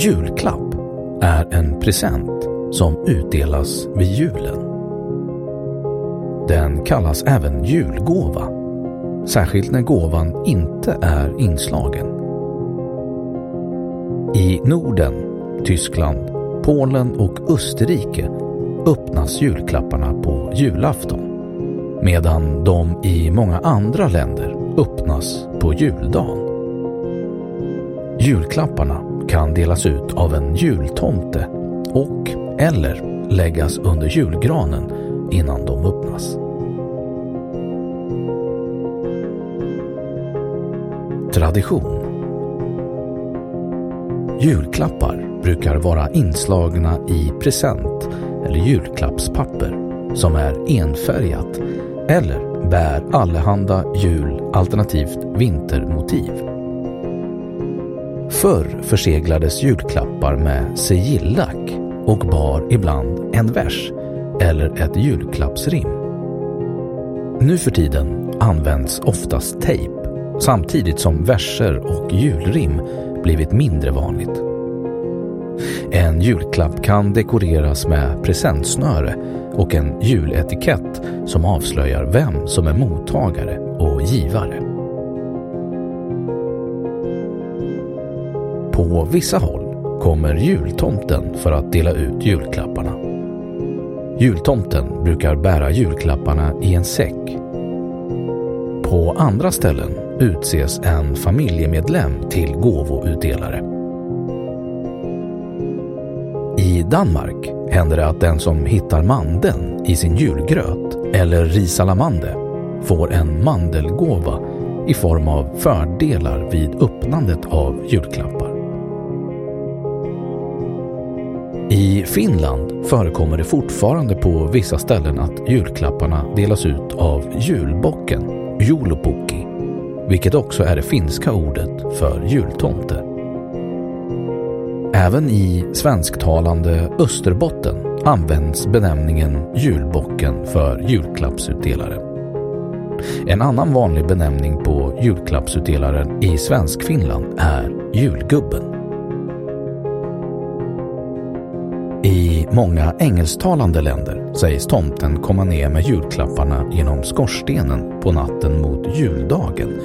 julklapp är en present som utdelas vid julen. Den kallas även julgåva, särskilt när gåvan inte är inslagen. I Norden, Tyskland, Polen och Österrike öppnas julklapparna på julafton medan de i många andra länder öppnas på juldagen. Julklapparna kan delas ut av en jultomte och eller läggas under julgranen innan de öppnas. Tradition Julklappar brukar vara inslagna i present eller julklappspapper som är enfärgat eller bär allehanda jul alternativt vintermotiv. Förr förseglades julklappar med sigillack och bar ibland en vers eller ett julklappsrim. Nu för tiden används oftast tejp samtidigt som verser och julrim blivit mindre vanligt. En julklapp kan dekoreras med presentsnöre och en juletikett som avslöjar vem som är mottagare och givare. På vissa håll kommer jultomten för att dela ut julklapparna. Jultomten brukar bära julklapparna i en säck. På andra ställen utses en familjemedlem till gåvoutdelare. I Danmark händer det att den som hittar mandeln i sin julgröt eller risalamande får en mandelgåva i form av fördelar vid öppnandet av julklapp. I Finland förekommer det fortfarande på vissa ställen att julklapparna delas ut av julbocken, joulupukki, vilket också är det finska ordet för jultomte. Även i svensktalande Österbotten används benämningen julbocken för julklappsutdelare. En annan vanlig benämning på julklappsutdelaren i Svenskfinland är julgubben. I många engelsktalande länder sägs tomten komma ner med julklapparna genom skorstenen på natten mot juldagen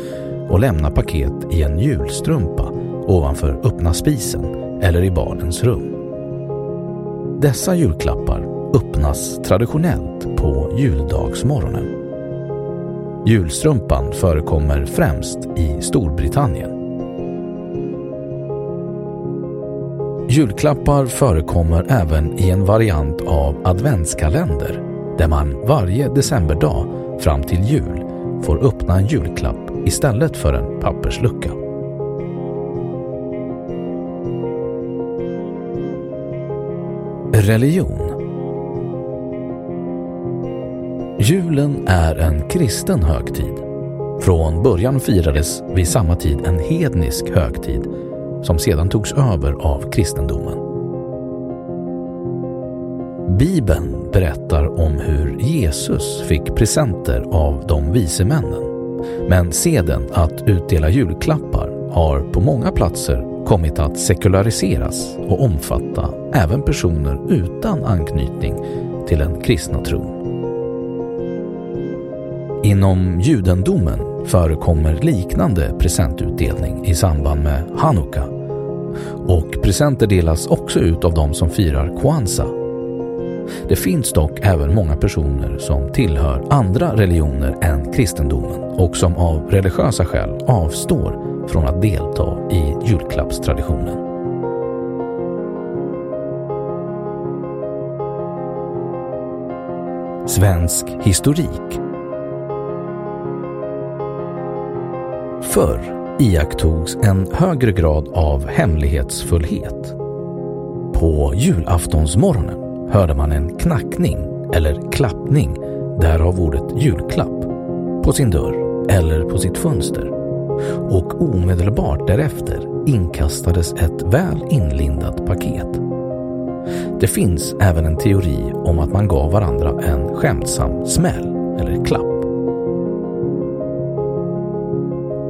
och lämna paket i en julstrumpa ovanför öppna spisen eller i barnens rum. Dessa julklappar öppnas traditionellt på juldagsmorgonen. Julstrumpan förekommer främst i Storbritannien. Julklappar förekommer även i en variant av adventskalender där man varje decemberdag fram till jul får öppna en julklapp istället för en papperslucka. Religion Julen är en kristen högtid. Från början firades vid samma tid en hednisk högtid som sedan togs över av kristendomen. Bibeln berättar om hur Jesus fick presenter av de vise männen. Men seden att utdela julklappar har på många platser kommit att sekulariseras och omfatta även personer utan anknytning till den kristna tron. Inom judendomen förekommer liknande presentutdelning i samband med Hanukka och presenter delas också ut av de som firar Kwanzaa. Det finns dock även många personer som tillhör andra religioner än kristendomen och som av religiösa skäl avstår från att delta i julklappstraditionen. Svensk historik Förr iakttogs en högre grad av hemlighetsfullhet. På julaftonsmorgonen hörde man en knackning eller klappning, därav ordet julklapp, på sin dörr eller på sitt fönster. Och omedelbart därefter inkastades ett väl inlindat paket. Det finns även en teori om att man gav varandra en skämtsam smäll eller klapp.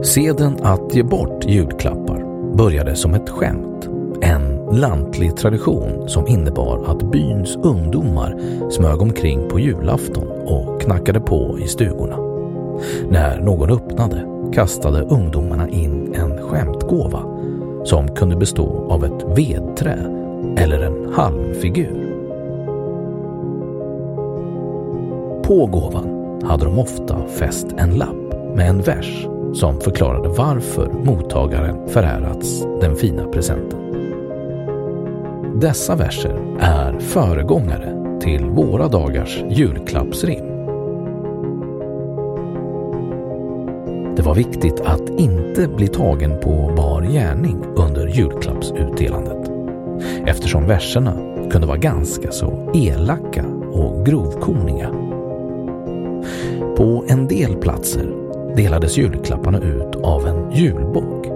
Seden att ge bort julklappar började som ett skämt. En lantlig tradition som innebar att byns ungdomar smög omkring på julafton och knackade på i stugorna. När någon öppnade kastade ungdomarna in en skämtgåva som kunde bestå av ett vedträ eller en halmfigur. På gåvan hade de ofta fäst en lapp med en vers som förklarade varför mottagaren förärats den fina presenten. Dessa verser är föregångare till våra dagars julklappsrim. Det var viktigt att inte bli tagen på bar gärning under julklappsutdelandet eftersom verserna kunde vara ganska så elaka och grovkorniga. På en del platser delades julklapparna ut av en julbock.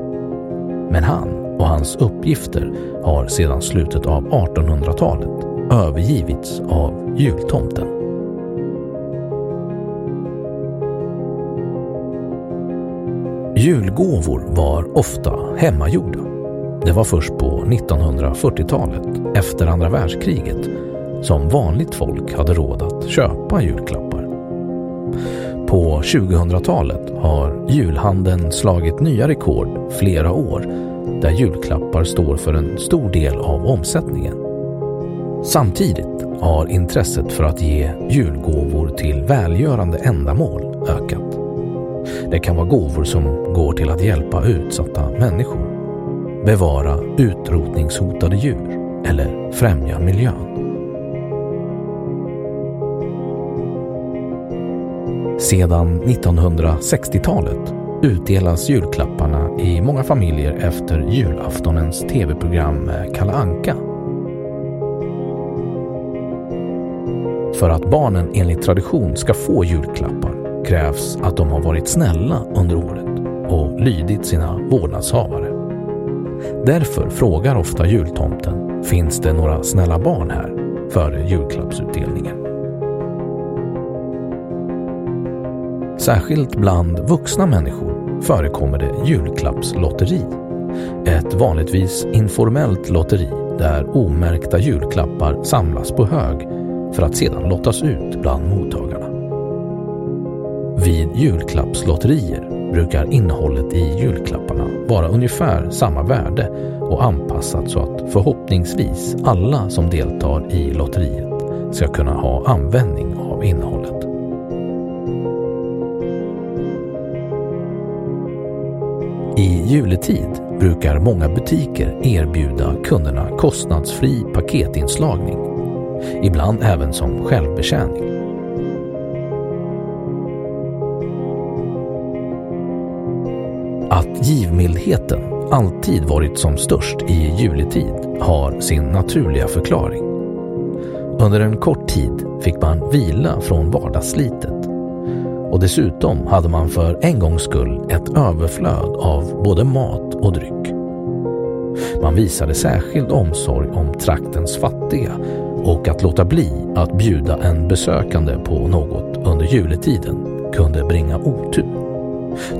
Men han och hans uppgifter har sedan slutet av 1800-talet övergivits av jultomten. Julgåvor var ofta hemmagjorda. Det var först på 1940-talet, efter andra världskriget, som vanligt folk hade råd att köpa julklappar. På 2000-talet har julhandeln slagit nya rekord flera år där julklappar står för en stor del av omsättningen. Samtidigt har intresset för att ge julgåvor till välgörande ändamål ökat. Det kan vara gåvor som går till att hjälpa utsatta människor, bevara utrotningshotade djur eller främja miljön. Sedan 1960-talet utdelas julklapparna i många familjer efter julaftonens tv-program Kalle Anka. För att barnen enligt tradition ska få julklappar krävs att de har varit snälla under året och lydit sina vårdnadshavare. Därför frågar ofta jultomten finns det några snälla barn här före julklappsutdelningen. Särskilt bland vuxna människor förekommer det julklappslotteri. Ett vanligtvis informellt lotteri där omärkta julklappar samlas på hög för att sedan lottas ut bland mottagarna. Vid julklappslotterier brukar innehållet i julklapparna vara ungefär samma värde och anpassat så att förhoppningsvis alla som deltar i lotteriet ska kunna ha användning av innehållet. I juletid brukar många butiker erbjuda kunderna kostnadsfri paketinslagning, ibland även som självbetjäning. Att givmildheten alltid varit som störst i juletid har sin naturliga förklaring. Under en kort tid fick man vila från vardagsslitet och dessutom hade man för en gångs skull ett överflöd av både mat och dryck. Man visade särskild omsorg om traktens fattiga och att låta bli att bjuda en besökande på något under juletiden kunde bringa otur.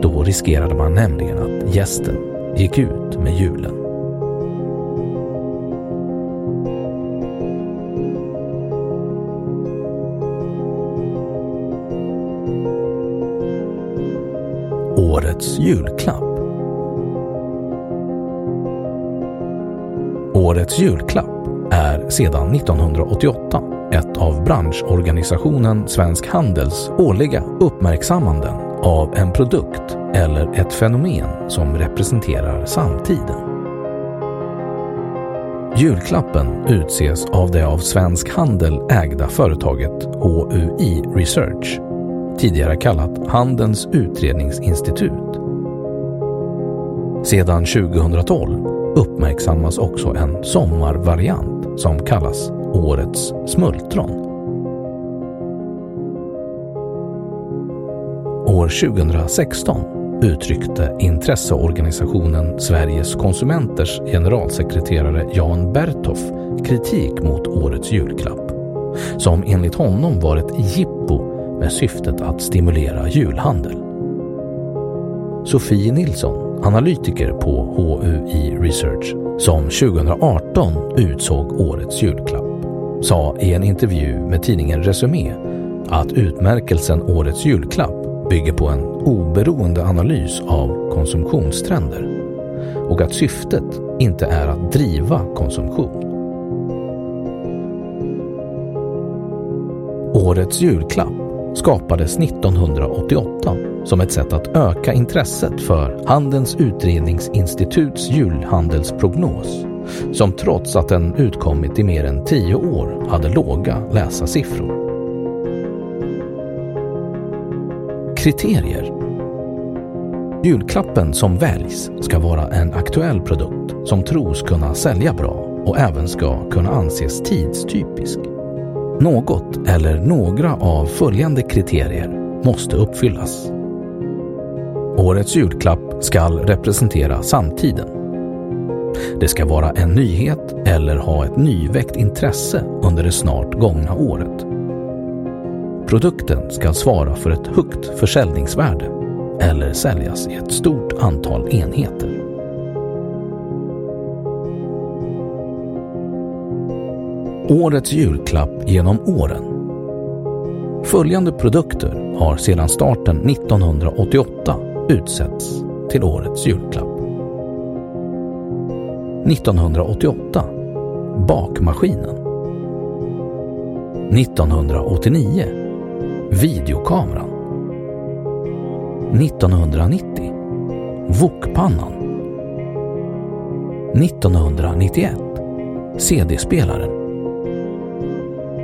Då riskerade man nämligen att gästen gick ut med julen. Årets julklapp Årets julklapp är sedan 1988 ett av branschorganisationen Svensk Handels årliga uppmärksammanden av en produkt eller ett fenomen som representerar samtiden. Julklappen utses av det av Svensk Handel ägda företaget HUI Research, tidigare kallat Handelns utredningsinstitut. Sedan 2012 uppmärksammas också en sommarvariant som kallas Årets smultron. År 2016 uttryckte intresseorganisationen Sveriges konsumenters generalsekreterare Jan Bertoff kritik mot årets julklapp, som enligt honom var ett jippo med syftet att stimulera julhandel. Sofie Nilsson, analytiker på HUI Research, som 2018 utsåg årets julklapp, sa i en intervju med tidningen Resumé att utmärkelsen Årets julklapp bygger på en oberoende analys av konsumtionstrender och att syftet inte är att driva konsumtion. Årets julklapp skapades 1988 som ett sätt att öka intresset för Handelns utredningsinstituts julhandelsprognos som trots att den utkommit i mer än tio år hade låga läsarsiffror. Kriterier Julklappen som väljs ska vara en aktuell produkt som tros kunna sälja bra och även ska kunna anses tidstypisk. Något eller några av följande kriterier måste uppfyllas. Årets julklapp skall representera samtiden. Det ska vara en nyhet eller ha ett nyväckt intresse under det snart gångna året. Produkten ska svara för ett högt försäljningsvärde eller säljas i ett stort antal enheter. Årets julklapp genom åren. Följande produkter har sedan starten 1988 utsetts till Årets julklapp. 1988 Bakmaskinen 1989 Videokameran 1990 Wokpannan 1991 CD-spelaren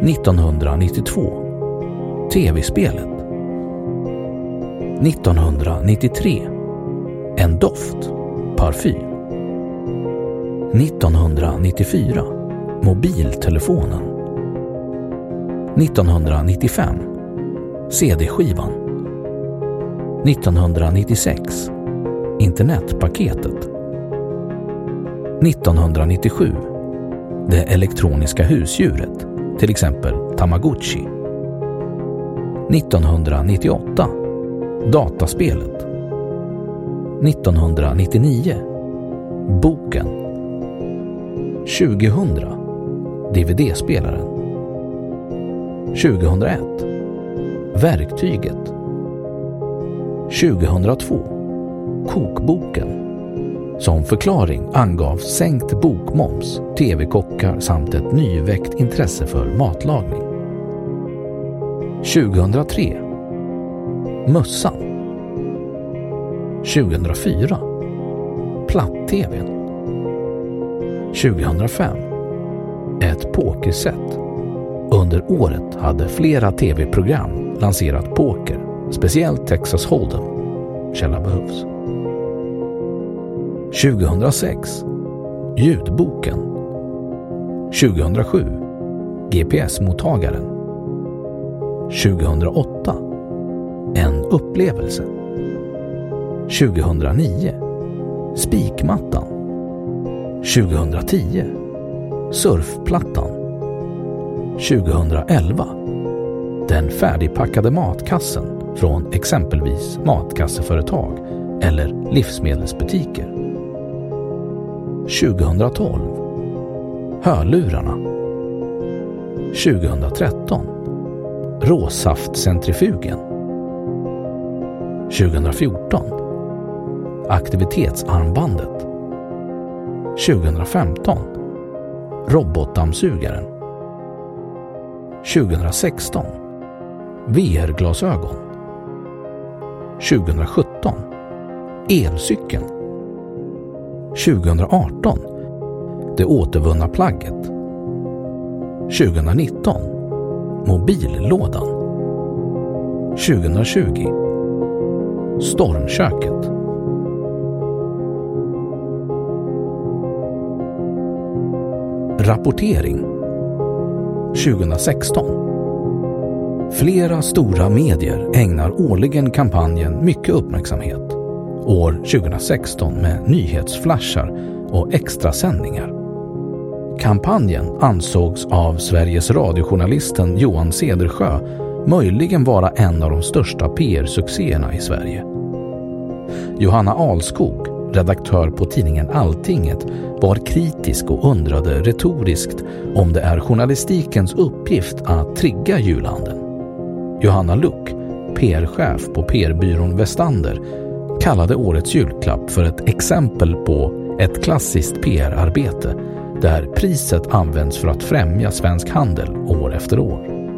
1992. TV-spelet. 1993 En doft, parfym. 1994 Mobiltelefonen. 1995 CD-skivan 1996 Internetpaketet. 1997 Det elektroniska husdjuret, till exempel Tamagotchi. 1998 Dataspelet. 1999 Boken. 2000 DVD-spelaren 2001 Verktyget. 2002 Kokboken. Som förklaring angavs sänkt bokmoms, tv-kockar samt ett nyväckt intresse för matlagning. 2003 Mössan 2004 platt-tvn. 2005. Ett pokerset. Under året hade flera tv-program lanserat poker, speciellt Texas Hold'em. Källa behövs. 2006. Ljudboken. 2007. GPS-mottagaren. 2008. En upplevelse. 2009. Spikmattan. 2010. Surfplattan. 2011. Den färdigpackade matkassen från exempelvis matkasseföretag eller livsmedelsbutiker. 2012. Hörlurarna. 2013. Råsaftcentrifugen. 2014. Aktivitetsarmbandet. 2015. Robotdammsugaren. 2016. VR-glasögon. 2017. Elcykeln. 2018. Det återvunna plagget. 2019. Mobillådan. 2020. Stormköket. Rapportering 2016 Flera stora medier ägnar årligen kampanjen mycket uppmärksamhet. År 2016 med nyhetsflashar och extrasändningar. Kampanjen ansågs av Sveriges radiojournalisten Johan Cedersjö möjligen vara en av de största PR-succéerna i Sverige. Johanna Alskog, redaktör på tidningen Alltinget, var kritisk och undrade retoriskt om det är journalistikens uppgift att trigga julhandeln. Johanna Luck, PR-chef på PR-byrån Westander, kallade årets julklapp för ett exempel på ett klassiskt PR-arbete där priset används för att främja svensk handel år efter år.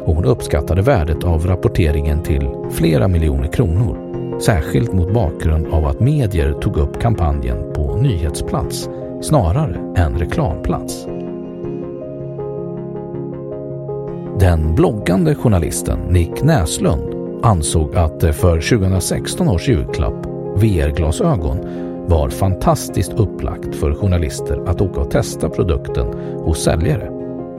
Och hon uppskattade värdet av rapporteringen till flera miljoner kronor, särskilt mot bakgrund av att medier tog upp kampanjen på nyhetsplats snarare än reklamplats. Den bloggande journalisten Nick Näslund ansåg att det för 2016 års julklapp, VR-glasögon, var fantastiskt upplagt för journalister att åka och testa produkten hos säljare.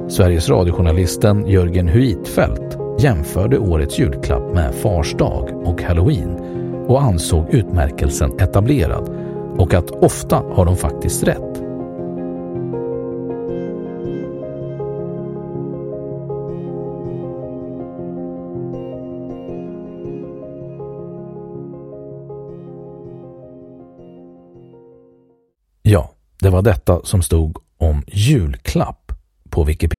Sveriges radiojournalisten Jörgen Huitfeldt jämförde årets julklapp med Fars dag och Halloween och ansåg utmärkelsen etablerad och att ofta har de faktiskt rätt. Det var detta som stod om julklapp på Wikipedia.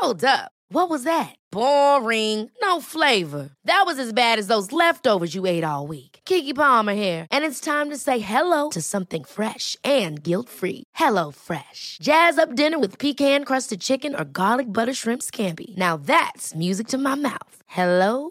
Hold up. What was that? Boring. No flavor. That was as bad as those leftovers you ate all week. Kiki Palmer here, and it's time to say hello to something fresh and guilt-free. Hello Fresh. Jazz up dinner with pecan-crusted chicken or garlic butter shrimp scampi. Now that's music to my mouth. Hello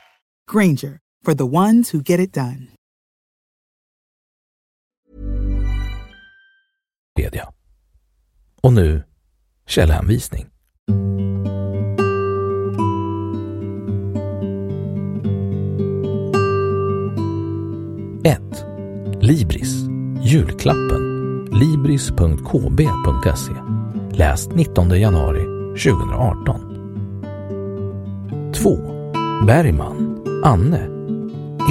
Granger, for the ones who get it done. Och nu källhänvisning. Ett. Libris. Julklappen. libris.kb.se. Läst 19 januari 2018. 2. Bergman, Anne.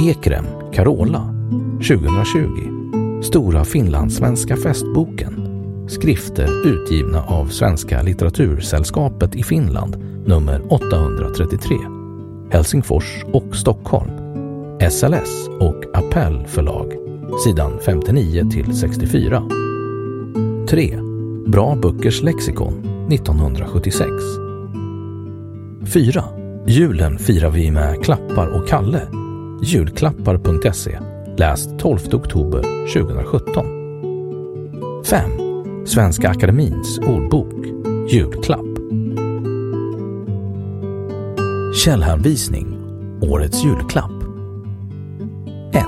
Ekrem, Carola. 2020. Stora finlandssvenska festboken. Skrifter utgivna av Svenska litteratursällskapet i Finland nummer 833. Helsingfors och Stockholm. SLS och Appell förlag. Sidan 59 till 64. 3. Bra böckers lexikon 1976. 4. Julen firar vi med Klappar och Kalle. Julklappar.se. Läst 12 oktober 2017. 5. Svenska Akademins ordbok. Julklapp. Källhänvisning. Årets julklapp. 1.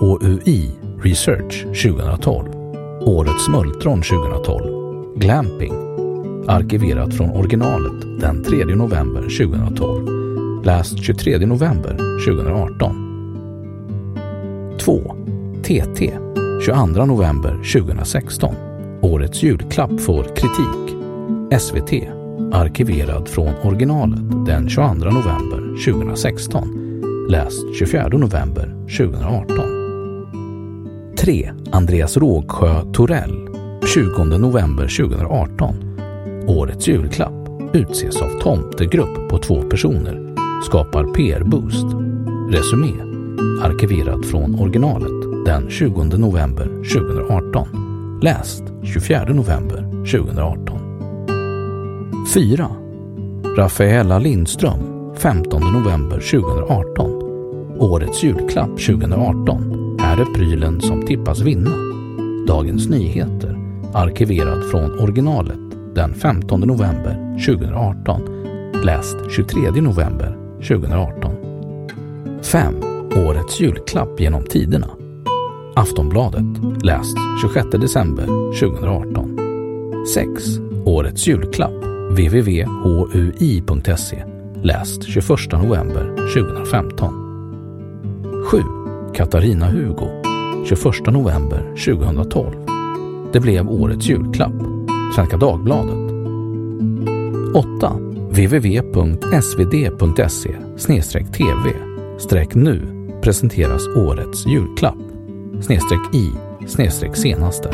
HUI Research 2012. Årets smultron 2012. Glamping. Arkiverat från originalet den 3 november 2012. Läst 23 november 2018. 2. TT 22 november 2016. Årets julklapp får kritik. SVT. Arkiverad från originalet den 22 november 2016. Läst 24 november 2018. 3. Andreas Rågsjö Torell 20 november 2018. Årets julklapp utses av Tomtegrupp på två personer. Skapar PR-boost. Resumé. Arkiverat från originalet den 20 november 2018. Läst 24 november 2018. 4. Rafaela Lindström 15 november 2018. Årets julklapp 2018 är är prylen som tippas vinna. Dagens Nyheter, arkiverad från originalet den 15 november 2018. Läst 23 november 2018. 5. Årets julklapp genom tiderna. Aftonbladet, läst 26 december 2018. 6. Årets julklapp, www.hui.se, läst 21 november 2015. 7. Katarina Hugo, 21 november 2012. Det blev årets julklapp, Svenska Dagbladet. 8. www.svd.se tv nu presenteras årets julklapp i senaste.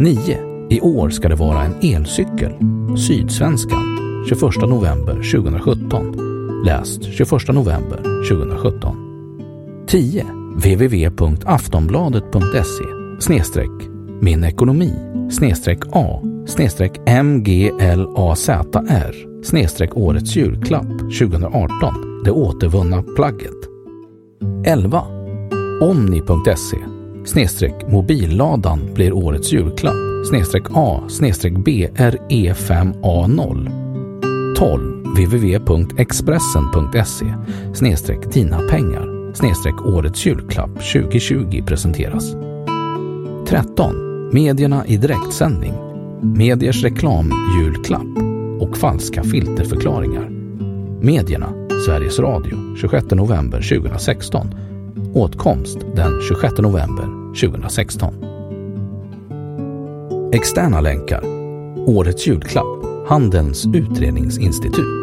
9. I år ska det vara en elcykel. Sydsvenskan 21 november 2017. Läst 21 november 2017. 10. www.aftonbladet.se snedstreck min ekonomi snedstreck a snedstreck mglazr snedstreck årets julklapp 2018 det återvunna plagget. 11. Omni.se snedstreck mobilladan blir årets julklapp snedstreck a snedstreck bre5a0 12. www.expressen.se snedstreck dina pengar snedstreck årets julklapp 2020 presenteras. 13. Medierna i direktsändning. Mediers reklamjulklapp och falska filterförklaringar. Medierna, Sveriges Radio, 26 november 2016. Åtkomst den 26 november 2016. Externa länkar. Årets julklapp, Handelns utredningsinstitut.